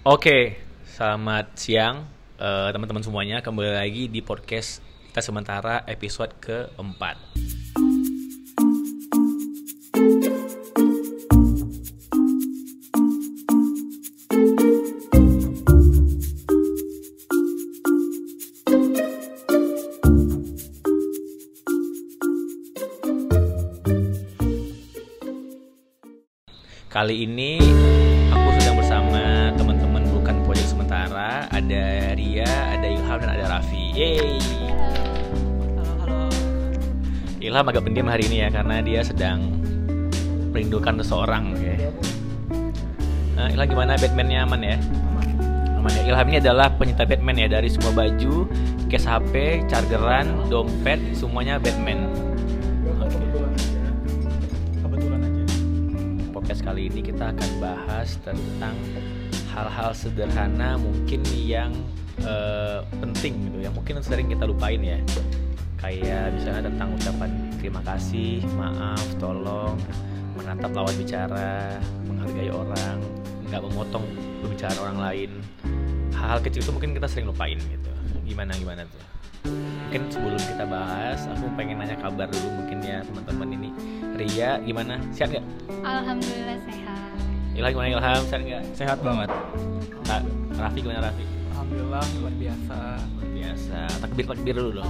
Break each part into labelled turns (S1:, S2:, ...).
S1: Oke, selamat siang eh, teman-teman semuanya. Kembali lagi di podcast kita sementara episode keempat. Kali ini Ada Ria, ada Ilham dan ada Raffi. Yeay.
S2: Halo, halo.
S1: Ilham agak pendiam hari ini ya karena dia sedang merindukan seseorang. Oke. Nah, Ilham gimana Batman-nya aman ya? Aman ya. Ilham ini adalah pencinta Batman ya dari semua baju, case HP, chargeran, dompet, semuanya Batman.
S2: Kebetulan aja.
S1: podcast kali ini kita akan bahas tentang hal-hal sederhana mungkin yang eh, penting gitu yang mungkin sering kita lupain ya. Kayak misalnya tentang ucapan terima kasih maaf tolong menatap lawan bicara menghargai orang nggak memotong berbicara orang lain. Hal-hal kecil itu mungkin kita sering lupain gitu. Gimana gimana tuh? Mungkin sebelum kita bahas aku pengen nanya kabar dulu mungkin ya teman-teman ini. Ria gimana? Sehat nggak?
S3: Alhamdulillah sehat.
S1: Ilham gimana Ilham? Sehat nggak?
S2: Sehat banget.
S1: Kak, Raffi gimana Raffi?
S2: Alhamdulillah luar biasa.
S1: Luar biasa. Takbir takbir dulu dong.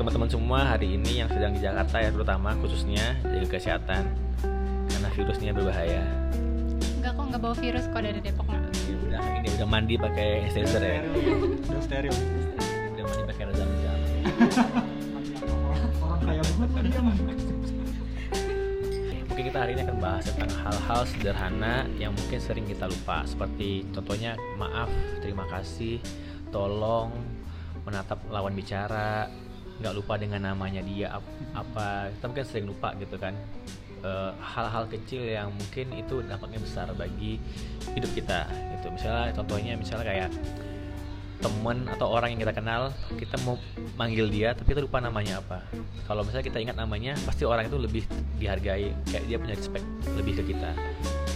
S1: Teman-teman semua hari ini yang sedang di Jakarta ya terutama khususnya jaga kesehatan karena virusnya berbahaya.
S3: Enggak kok nggak bawa virus kok dari Depok nggak.
S1: Ini udah ini udah mandi pakai sanitizer ya.
S2: Udah steril.
S1: Udah mandi pakai zam-zam.
S2: Orang kaya banget dia
S1: kita hari ini akan bahas tentang hal-hal sederhana yang mungkin sering kita lupa. Seperti contohnya maaf, terima kasih, tolong, menatap lawan bicara, nggak lupa dengan namanya dia ap- apa kita mungkin sering lupa gitu kan. Eh, hal-hal kecil yang mungkin itu dampaknya besar bagi hidup kita gitu. Misalnya contohnya misalnya kayak temen atau orang yang kita kenal kita mau manggil dia tapi kita lupa namanya apa. Kalau misalnya kita ingat namanya pasti orang itu lebih dihargai kayak dia punya respect lebih ke kita.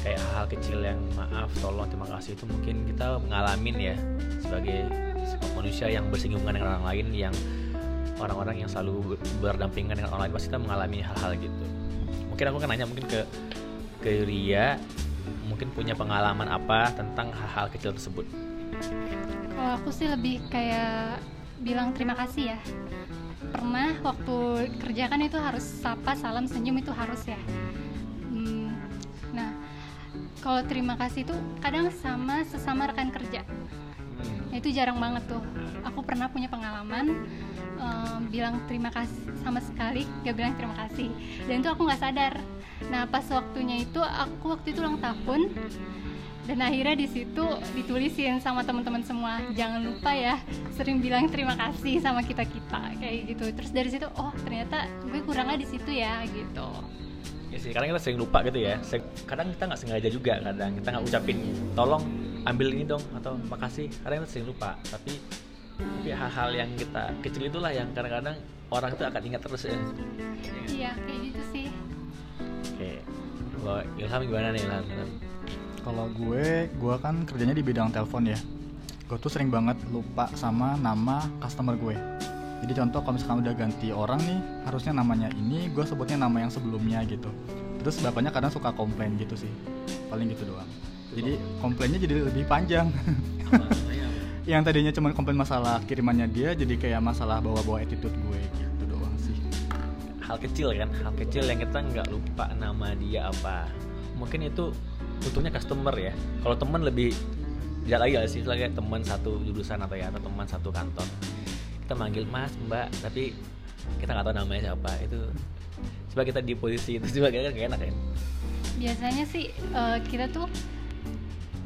S1: Kayak hal kecil yang maaf tolong terima kasih itu mungkin kita ngalamin ya sebagai manusia yang bersinggungan dengan orang lain yang orang-orang yang selalu ber- berdampingan dengan orang lain pasti kita mengalami hal-hal gitu. Mungkin aku kan nanya mungkin ke ke Ria mungkin punya pengalaman apa tentang hal-hal kecil tersebut
S3: Kalau aku sih lebih kayak bilang terima kasih ya. Pernah waktu kerja kan itu harus sapa, salam, senyum itu harus ya. Hmm, nah, kalau terima kasih itu kadang sama sesama rekan kerja. Nah, itu jarang banget tuh. Aku pernah punya pengalaman em, bilang terima kasih sama sekali, gak bilang terima kasih. Dan itu aku nggak sadar. Nah, pas waktunya itu aku waktu itu ulang tahun dan akhirnya di situ ditulisin sama teman-teman semua jangan lupa ya sering bilang terima kasih sama kita kita kayak gitu terus dari situ oh ternyata gue kurangnya di situ ya gitu
S1: Ya sih, kadang kita sering lupa gitu ya. Kadang kita nggak sengaja juga, kadang kita nggak ucapin tolong ambil ini dong atau makasih. Kadang kita sering lupa. Tapi tapi hal-hal yang kita kecil itulah yang kadang-kadang orang itu akan ingat terus ya.
S3: iya kayak gitu sih
S1: Oke. Kalau Ilham gimana nih Ilham?
S2: Kalau gue, gue kan kerjanya di bidang telepon ya. Gue tuh sering banget lupa sama nama customer gue. Jadi contoh kalau misalkan udah ganti orang nih, harusnya namanya ini, gue sebutnya nama yang sebelumnya gitu. Terus bapaknya kadang suka komplain gitu sih. Paling gitu doang. Jadi komplainnya jadi lebih panjang. yang tadinya cuma komplain masalah kirimannya dia jadi kayak masalah bawa-bawa attitude gue gitu doang sih.
S1: hal kecil kan, hal kecil yang kita nggak lupa nama dia apa. Mungkin itu untungnya customer ya. Kalau teman lebih tidak lagi sih, lagi teman satu jurusan atau ya atau teman satu kantor. Kita manggil Mas, Mbak, tapi kita nggak tahu namanya siapa. Itu coba kita di posisi itu juga kan gak enak kan.
S3: biasanya sih eh, kita tuh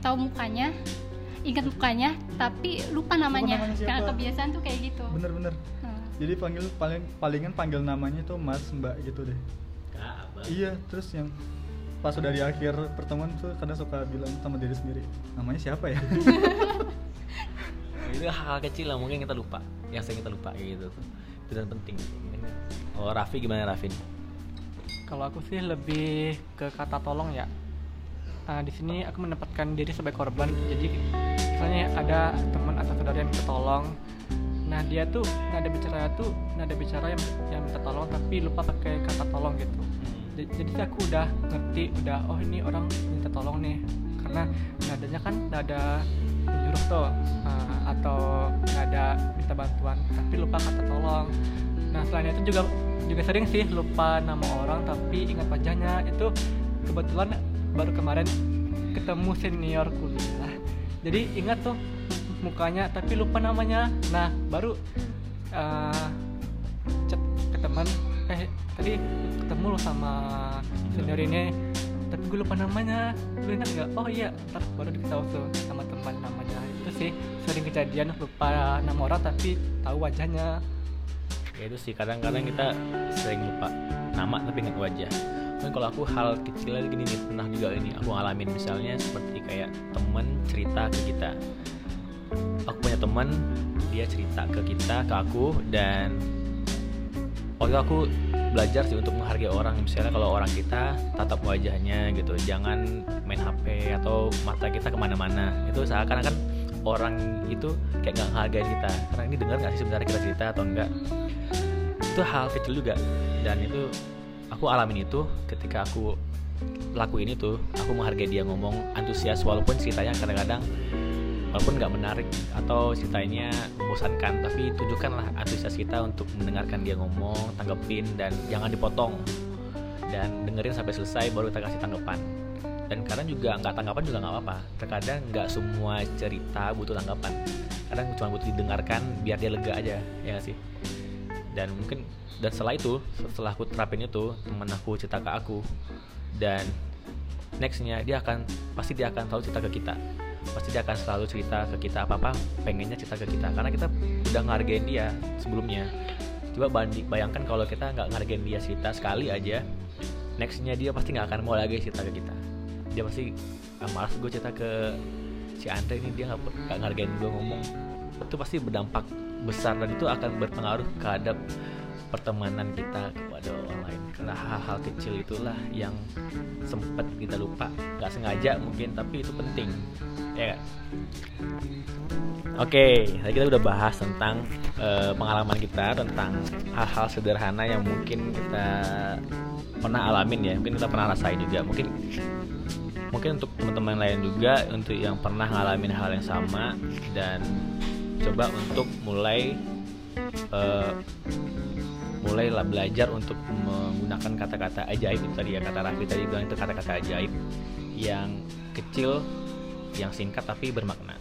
S3: tahu mukanya ingat mukanya tapi lupa namanya,
S2: namanya siapa.
S3: karena kebiasaan tuh kayak gitu
S2: Bener-bener.
S3: Nah,
S2: Jadi panggil paling palingan panggil namanya tuh Mas Mbak gitu deh.
S1: Kak, Abang.
S2: Iya, terus yang pas udah di akhir pertemuan tuh kadang suka bilang sama diri sendiri, namanya siapa ya?
S1: Itu hal kecil lah mungkin kita lupa, yang sering kita lupa kayak gitu. Itu dan penting. Oh Raffi gimana Raffi?
S4: Kalau aku sih lebih ke kata tolong ya. uh, di sini aku menempatkan diri sebagai korban jadi misalnya ada teman atau saudara yang minta tolong nah dia tuh nada bicara tuh nada bicara yang yang minta tolong tapi lupa pakai kata tolong gitu jadi, aku udah ngerti udah oh ini orang minta tolong nih. Karena nadanya kan nada menyuruh tuh uh, atau nada minta bantuan tapi lupa kata tolong. Nah selain itu juga juga sering sih lupa nama orang tapi ingat wajahnya. Itu kebetulan baru kemarin ketemu senior kuliah. Jadi ingat tuh mukanya tapi lupa namanya. Nah baru uh, chat ke teman eh tadi ketemu lo sama senior ini tapi gue lupa namanya. Lu ingat nggak? Oh iya ntar baru diketahui tuh sama teman namanya. Itu sih sering kejadian lupa nama orang tapi tahu wajahnya.
S1: Ya itu sih kadang-kadang kita sering lupa nama tapi ingat wajah. Kan kalau aku hal kecil lagi gini nih pernah juga ini aku ngalamin. Misalnya seperti kayak temen cerita ke kita. Aku punya teman dia cerita ke kita ke aku dan waktu aku belajar sih untuk menghargai orang. Misalnya kalau orang kita tatap wajahnya gitu. Jangan main HP atau mata kita ke mana-mana. Itu seakan-akan orang itu kayak nggak menghargai kita. Karena ini dengar nggak sih sebenarnya kita cerita atau enggak itu hal kecil juga. Dan itu aku alamin itu ketika aku lakuin itu aku menghargai dia ngomong antusias walaupun ceritanya kadang-kadang walaupun nggak menarik atau ceritanya membosankan tapi tunjukkanlah antusias kita untuk mendengarkan dia ngomong tanggepin dan jangan dipotong. Dan dengerin sampai selesai baru kita kasih tanggapan. Dan kadang juga nggak tanggapan juga nggak apa-apa. Terkadang nggak semua cerita butuh tanggapan. Kadang cuma butuh didengarkan biar dia lega aja ya gak sih? Dan mungkin dan setelah itu setelah aku terapin itu teman aku cerita ke aku. Dan nextnya dia akan pasti dia akan selalu cerita ke kita pasti dia akan selalu cerita ke kita apa apa pengennya cerita ke kita. Karena kita udah ngargain dia sebelumnya. Coba bandi bayangkan kalau kita nggak ngargain dia cerita sekali aja nextnya dia pasti nggak akan mau lagi cerita ke kita. Dia pasti ah, malas gue cerita ke si Andre ini dia nggak ngargain gue ngomong. Itu pasti berdampak besar dan itu akan berpengaruh terhadap pertemanan kita kepada orang lain. Karena hal-hal kecil itulah yang sempat kita lupa. Nggak sengaja mungkin tapi itu penting. Ya gak? Oke, tadi kita udah bahas tentang uh, pengalaman kita tentang hal-hal sederhana yang mungkin kita pernah alamin ya, mungkin kita pernah rasain juga, mungkin mungkin untuk teman-teman lain juga untuk yang pernah ngalamin hal yang sama. Dan coba untuk mulai uh, mulailah belajar untuk menggunakan kata-kata ajaib. Itu tadi ya kata Raffi tadi bilang itu kata-kata ajaib yang kecil yang singkat tapi bermakna.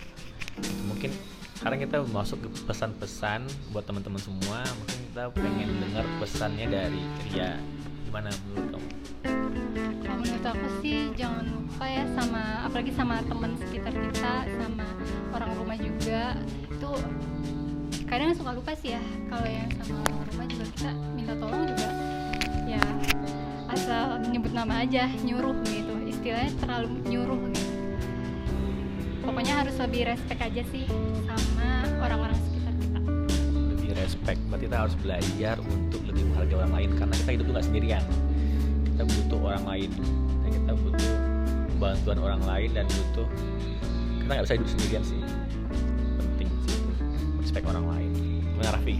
S1: Mungkin sekarang kita masuk ke pesan-pesan buat teman-teman semua. Mungkin kita pengen dengar pesannya dari Ria. Gimana menurut kamu?
S3: Kalau menurut aku sih jangan lupa ya sama apalagi sama teman sekitar kita sama orang rumah juga. Itu kadang suka lupa sih ya kalau yang sama rumah juga kita minta tolong juga. Ya asal nyebut nama aja nyuruh gitu. Istilahnya terlalu nyuruh gitu. Pokoknya harus lebih respect aja sih sama orang-orang sekitar kita.
S1: Lebih respect berarti kita harus belajar untuk lebih menghargai orang lain. Karena kita hidup nggak sendirian. Kita butuh orang lain. Dan kita butuh bantuan orang lain dan butuh kita nggak bisa hidup sendirian sih respect orang lain. Gimana Raffi?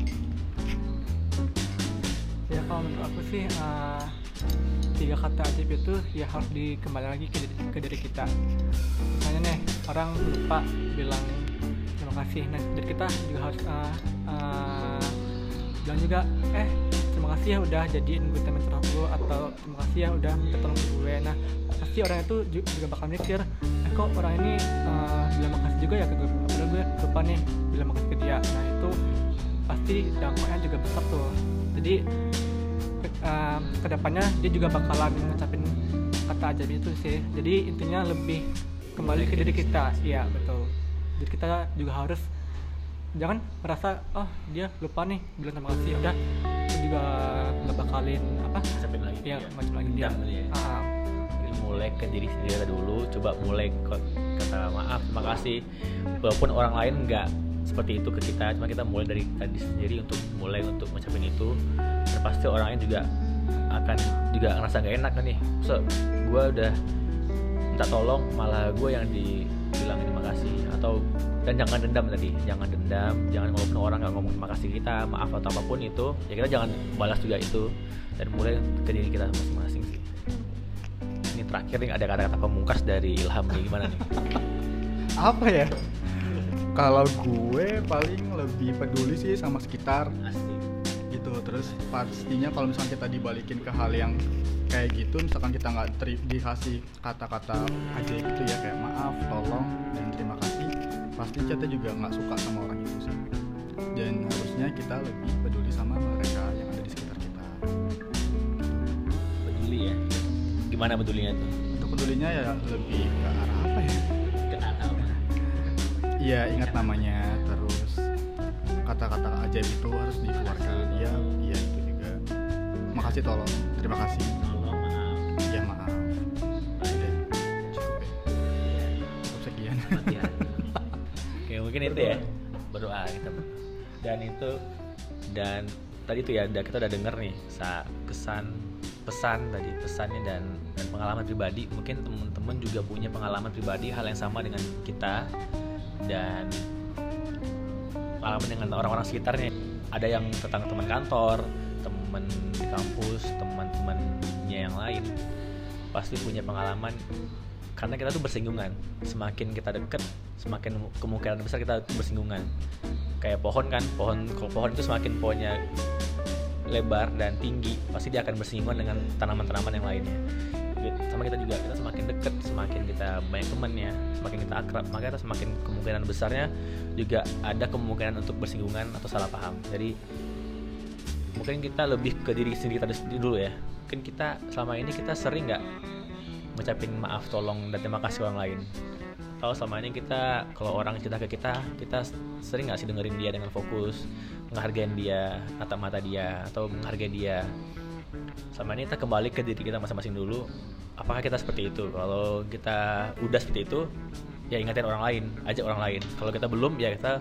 S4: ya kalau menurut aku sih uh, tiga kata ajaib itu ya harus dikembali lagi ke, ke diri kita. Misalnya nih orang lupa bilang terima kasih. Nah dari kita juga harus uh, uh, bilang juga eh terima kasih ya udah jadiin gue teman curhat gue atau terima kasih ya udah minta tolong ke gue. Nah pasti orang itu juga bakal mikir eh kok orang ini uh, bilang makasih juga ya ke gue lupa nih bilang makasih ke dia nah itu pasti dampaknya juga besar tuh. Jadi uh, ke depannya dia juga bakalan ngucapin kata ajaib itu sih. Jadi intinya lebih kembali ke diri kita. Iya betul. Jadi kita juga harus jangan merasa oh dia lupa nih bilang terima kasih. Udah juga nggak bakalin apa?
S1: Ucapin lagi.
S4: Ya
S1: dia.
S4: macam lagi dia. Ah,
S1: Jadi mulai ke diri sendiri dulu coba mulai ke- kata maaf terima kasih. Walaupun orang lain nggak seperti itu ke kita cuma kita mulai dari tadi sendiri untuk mulai untuk ngucapin itu. Dan pasti orang lain juga akan juga ngerasa nggak enak kan nih. So gue udah minta tolong malah gue yang dibilang terima kasih. Atau dan jangan dendam tadi jangan dendam. Jangan walaupun orang nggak ngomong terima kasih kita maaf atau apa pun itu ya kita jangan balas juga itu. Dan mulai ke diri kita masing-masing terakhir nih ada kata-kata pemungkas dari Ilham nih gimana nih?
S2: Apa ya? Kalau gue paling lebih peduli sih sama sekitar
S1: asik.
S2: gitu. Terus pastinya kalau misalnya kita dibalikin ke hal yang kayak gitu misalkan kita nggak teri- dikasih kata-kata aja gitu ya kayak maaf tolong dan terima kasih pasti kita juga nggak suka sama orang itu sih. Dan harusnya kita lebih peduli sama mereka yang ada di sekitar kita.
S1: Peduli ya gimana pedulinya tuh?
S2: Untuk pedulinya ya lebih ke arah apa ya?
S1: Ke arah apa?
S2: Iya ingat namanya terus kata-kata ajaib itu harus dikeluarkan. Iya iya itu juga. Makasih tolong. Terima kasih.
S1: Tolong maaf.
S2: Iya maaf. Cukup ya. Cukup sekian.
S1: Latihan. Oke mungkin itu ya. Berdoa kita. Dan itu dan tadi tuh ya kita udah denger nih sa kesan pesan tadi pesannya dan dan pengalaman pribadi. Mungkin teman-teman juga punya pengalaman pribadi hal yang sama dengan kita. Dan pengalaman dengan orang-orang sekitarnya. Ada yang tentang teman kantor teman di kampus teman-temannya yang lain pasti punya pengalaman. Karena kita tuh bersinggungan. Semakin kita deket semakin kemungkinan besar kita bersinggungan. Kayak pohon kan pohon kalau pohon itu semakin pohonnya lebar dan tinggi pasti dia akan bersinggungan dengan tanaman-tanaman yang lainnya. Sama kita juga kita semakin deket semakin kita banyak temennya semakin kita akrab maka kita semakin kemungkinan besarnya juga ada kemungkinan untuk bersinggungan atau salah paham. Jadi mungkin kita lebih ke diri sendiri kita dulu ya. Mungkin kita selama ini kita sering nggak ngucapin maaf tolong dan terima kasih orang lain kalau selama ini kita kalau orang cerita ke kita kita sering nggak sih dengerin dia dengan fokus menghargain dia tatap mata dia atau menghargai dia? Selama ini kita kembali ke diri kita masing-masing dulu apakah kita seperti itu? Kalau kita udah seperti itu ya ingatin orang lain ajak orang lain. Kalau kita belum ya kita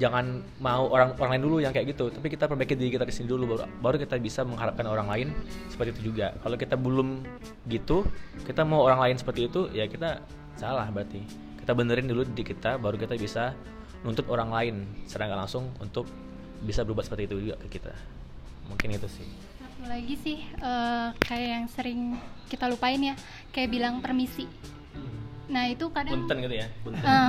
S1: jangan mau orang orang lain dulu yang kayak gitu. Tapi kita perbaiki diri kita di sini dulu baru, baru kita bisa mengharapkan orang lain seperti itu juga. Kalau kita belum gitu kita mau orang lain seperti itu ya kita salah berarti. Kita benerin dulu di kita baru kita bisa nuntut orang lain secara nggak langsung untuk bisa berubah seperti itu juga ke kita. Mungkin itu sih.
S3: Satu lagi sih eh, kayak yang sering kita lupain ya, kayak bilang permisi. Nah itu kadang
S1: punten gitu ya punten.
S3: Eh,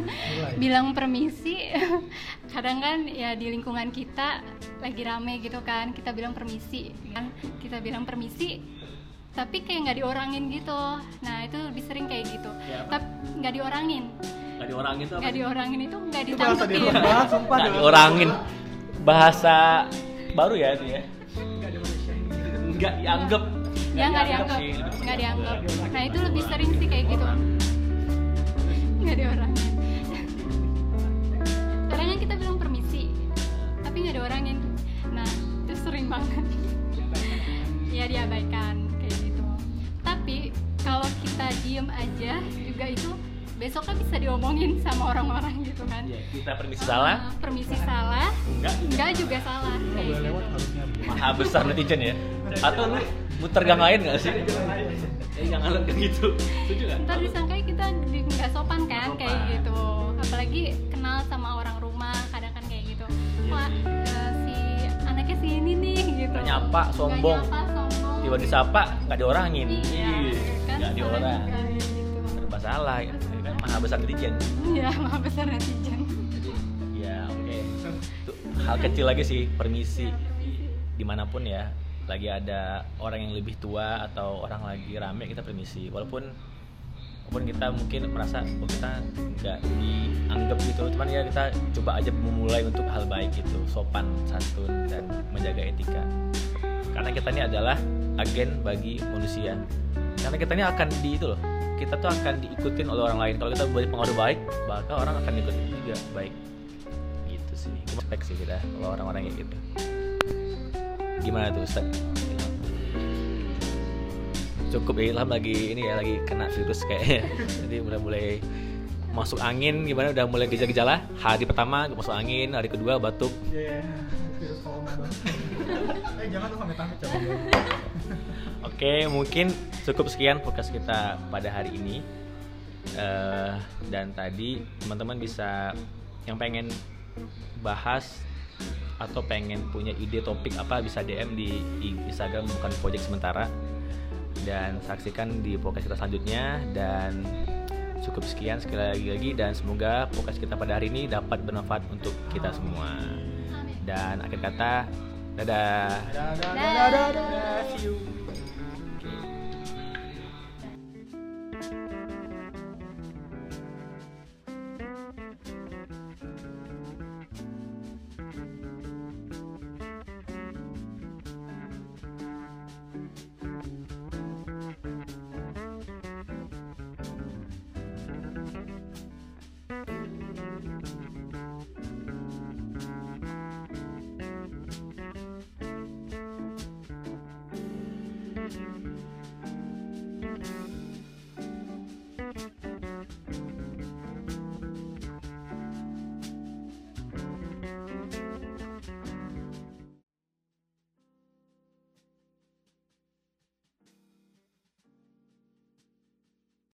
S3: bilang permisi kadang kan ya di lingkungan kita lagi rame gitu kan kita bilang permisi kan? Kita bilang permisi tapi kayak nggak diorangin gitu. Nah itu lebih sering kayak gitu.
S1: Ya,
S3: tapi nggak diorangin.
S1: Nggak diorangin apa
S3: nggak diorangin itu nggak
S2: itu bahasa di
S3: ditangkepin
S2: luar sumpah
S1: nggak
S2: di
S1: diorangin. Bahasa baru ya itu ya? Nggak dianggap.
S3: Ya nggak dianggap nggak dianggap. nah itu lebih sering sih kayak gitu. Nggak diorangin. Kadang kan kita bilang permisi tapi nggak diorangin. Nah itu sering banget. Ya diabaikan. tapi kalau kita diem aja juga itu besok kan bisa diomongin sama orang-orang gitu kan.
S1: Iya, kita permisi salah.
S3: Ah, permisi salah.
S1: Enggak.
S3: Enggak juga salah. Kayak gitu.
S1: maha besar netizen ya. Atau lu muter gang lain nggak sih? Jangan lu kayak gitu. Setuju nggak?
S3: Ntar disangka kita di- nggak sopan kan
S1: Nggak
S3: kayak
S1: sopan.
S3: gitu. Apalagi kenal sama orang rumah kadang kan kayak gitu. Wah eh, si anaknya si ini nih gitu.
S1: Nggak nyapa, sombong.
S3: nyapa, sombong.
S1: Tiba disapa nggak diorangin.
S3: Iya. Kan
S1: nggak
S3: gitu
S1: serba salah ya. Kan maha besar netizen.
S3: Iya maha besar netizen.
S1: Jadi ya oke. Itu hal kecil lagi sih permisi. Di mana pun ya lagi ada orang yang lebih tua atau orang lagi rame kita permisi. Walaupun walaupun kita mungkin merasa oh kita nggak dianggap gitu cuman ya kita coba aja memulai untuk hal baik gitu. Sopan santun dan menjaga etika. Karena kita ini adalah agen bagi manusia karena kita ini akan di itu loh kita tuh akan diikutin oleh orang lain. Kalau kita beri pengaruh baik maka orang akan ikutin juga baik. Gitu sih. Respect sih kita kalau orang-orang kayak gitu. Gimana tuh Ustaz? cukup ya, Ilham lagi ini ya lagi kena virus kayaknya. Jadi udah mulai masuk angin gimana? Udah mulai gejala-gejala. Hari pertama masuk angin hari kedua batuk.
S2: Iya, virus corona. Banget. eh jangan tuh amit-amit coba
S1: Oke, mungkin cukup sekian podcast kita pada hari ini. Eh, dan tadi teman-teman bisa yang pengen bahas atau pengen punya ide topik apa bisa DM di Instagram bukan project sementara. Dan saksikan di podcast kita selanjutnya. Dan cukup sekian sekali lagi lagi. Dan semoga podcast kita pada hari ini dapat bermanfaat untuk kita semua. Dan akhir kata dadah.
S2: Dadah. Dadah. Dadah. Dadah. See